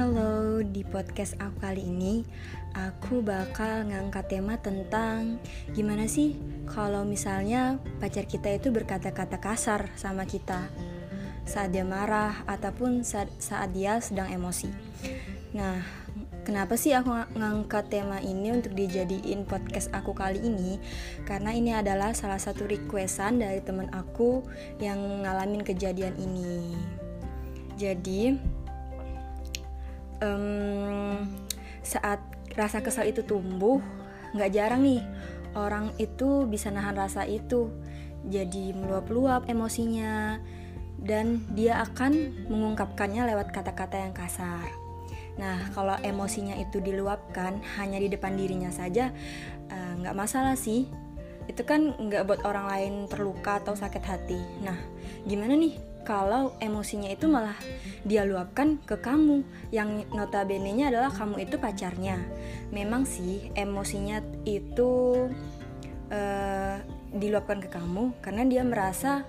Halo, di podcast aku kali ini aku bakal ngangkat tema tentang gimana sih kalau misalnya pacar kita itu berkata-kata kasar sama kita saat dia marah ataupun saat, saat dia sedang emosi. Nah, kenapa sih aku ngangkat tema ini untuk dijadiin podcast aku kali ini? Karena ini adalah salah satu requestan dari teman aku yang ngalamin kejadian ini. Jadi, um, saat rasa kesal itu tumbuh nggak jarang nih orang itu bisa nahan rasa itu jadi meluap-luap emosinya dan dia akan mengungkapkannya lewat kata-kata yang kasar. Nah, kalau emosinya itu diluapkan hanya di depan dirinya saja, eh, nggak uh, masalah sih. Itu kan nggak buat orang lain terluka atau sakit hati. Nah, gimana nih kalau emosinya itu malah dia luapkan ke kamu yang notabene-nya adalah kamu itu pacarnya. Memang sih emosinya itu uh, diluapkan ke kamu karena dia merasa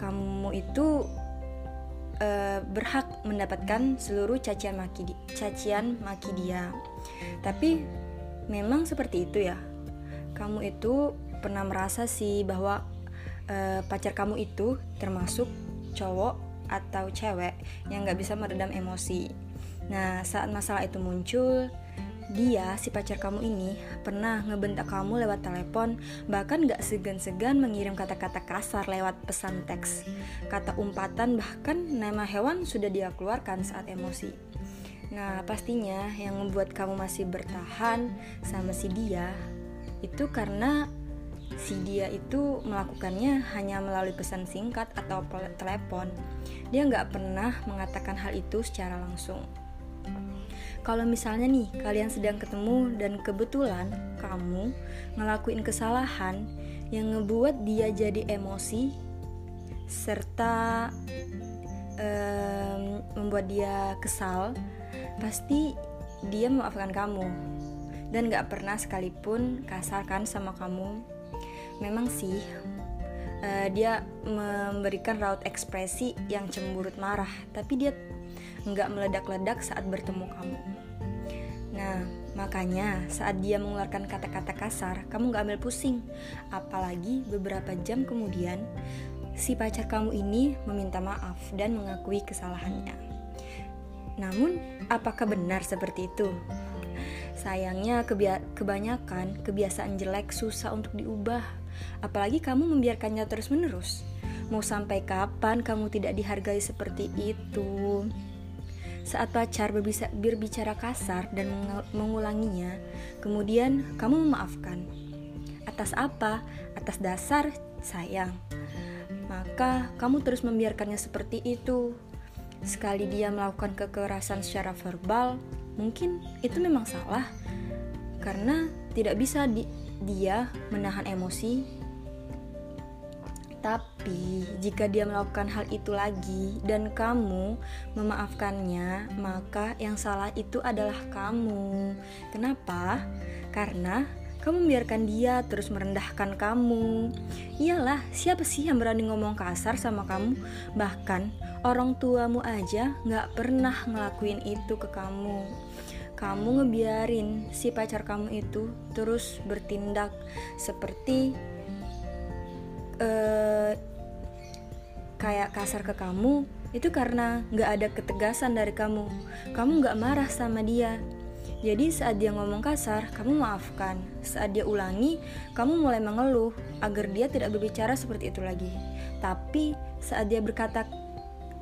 kamu itu uh, berhak mendapatkan seluruh cacian maki di, cacian maki dia. Tapi memang seperti itu ya. Kamu itu pernah merasa sih bahwa uh, pacar kamu itu termasuk cowok atau cewek yang gak bisa meredam emosi. Nah, saat masalah itu muncul, dia, si pacar kamu ini, pernah ngebentak kamu lewat telepon, bahkan gak segan-segan mengirim kata-kata kasar lewat pesan teks. Kata umpatan, bahkan nama hewan sudah dia keluarkan saat emosi. Nah, pastinya yang membuat kamu masih bertahan sama si dia itu karena si dia itu melakukannya hanya melalui pesan singkat atau telepon. Dia nggak pernah mengatakan hal itu secara langsung. Kalau misalnya nih kalian sedang ketemu dan kebetulan kamu ngelakuin kesalahan yang ngebuat dia jadi emosi serta um, membuat dia kesal, pasti dia memaafkan kamu dan gak pernah sekalipun kasarkan sama kamu memang sih uh, dia memberikan raut ekspresi yang cemburut marah, tapi dia nggak meledak-ledak saat bertemu kamu. Nah, makanya saat dia mengeluarkan kata-kata kasar, kamu nggak ambil pusing. Apalagi beberapa jam kemudian, si pacar kamu ini meminta maaf dan mengakui kesalahannya. Namun, apakah benar seperti itu? Sayangnya kebanyakan kebiasaan jelek susah untuk diubah Apalagi kamu membiarkannya terus-menerus. Mau sampai kapan kamu tidak dihargai seperti itu? Saat pacar berbicara kasar dan mengulanginya, kemudian kamu memaafkan. Atas apa? Atas dasar sayang. Maka kamu terus membiarkannya seperti itu. Sekali dia melakukan kekerasan secara verbal, mungkin itu memang salah karena tidak bisa di, dia menahan emosi, tapi jika dia melakukan hal itu lagi dan kamu memaafkannya, maka yang salah itu adalah kamu. Kenapa? Karena kamu membiarkan dia terus merendahkan kamu. Iyalah, siapa sih yang berani ngomong kasar sama kamu? Bahkan orang tuamu aja gak pernah ngelakuin itu ke kamu kamu ngebiarin si pacar kamu itu terus bertindak seperti uh, kayak kasar ke kamu itu karena nggak ada ketegasan dari kamu. Kamu nggak marah sama dia. Jadi saat dia ngomong kasar kamu maafkan. Saat dia ulangi kamu mulai mengeluh agar dia tidak berbicara seperti itu lagi. Tapi saat dia berkata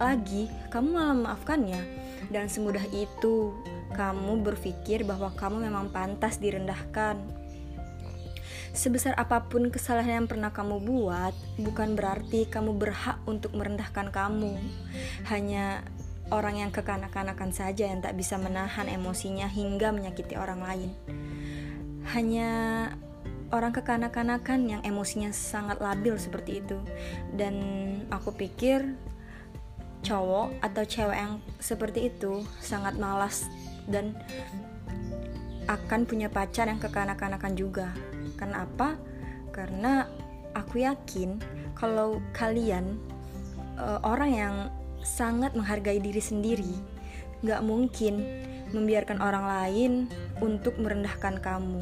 lagi kamu malah memaafkannya dan semudah itu kamu berpikir bahwa kamu memang pantas direndahkan. Sebesar apa pun kesalahan yang pernah kamu buat, bukan berarti kamu berhak untuk merendahkan kamu. Hanya orang yang kekanak-kanakan saja yang tak bisa menahan emosinya hingga menyakiti orang lain. Hanya orang kekanak-kanakan yang emosinya sangat labil seperti itu. Dan aku pikir cowok atau cewek yang seperti itu sangat malas dan akan punya pacar yang kekanak-kanakan juga. Karena apa? Karena aku yakin kalau kalian uh, orang yang sangat menghargai diri sendiri, Gak mungkin membiarkan orang lain untuk merendahkan kamu.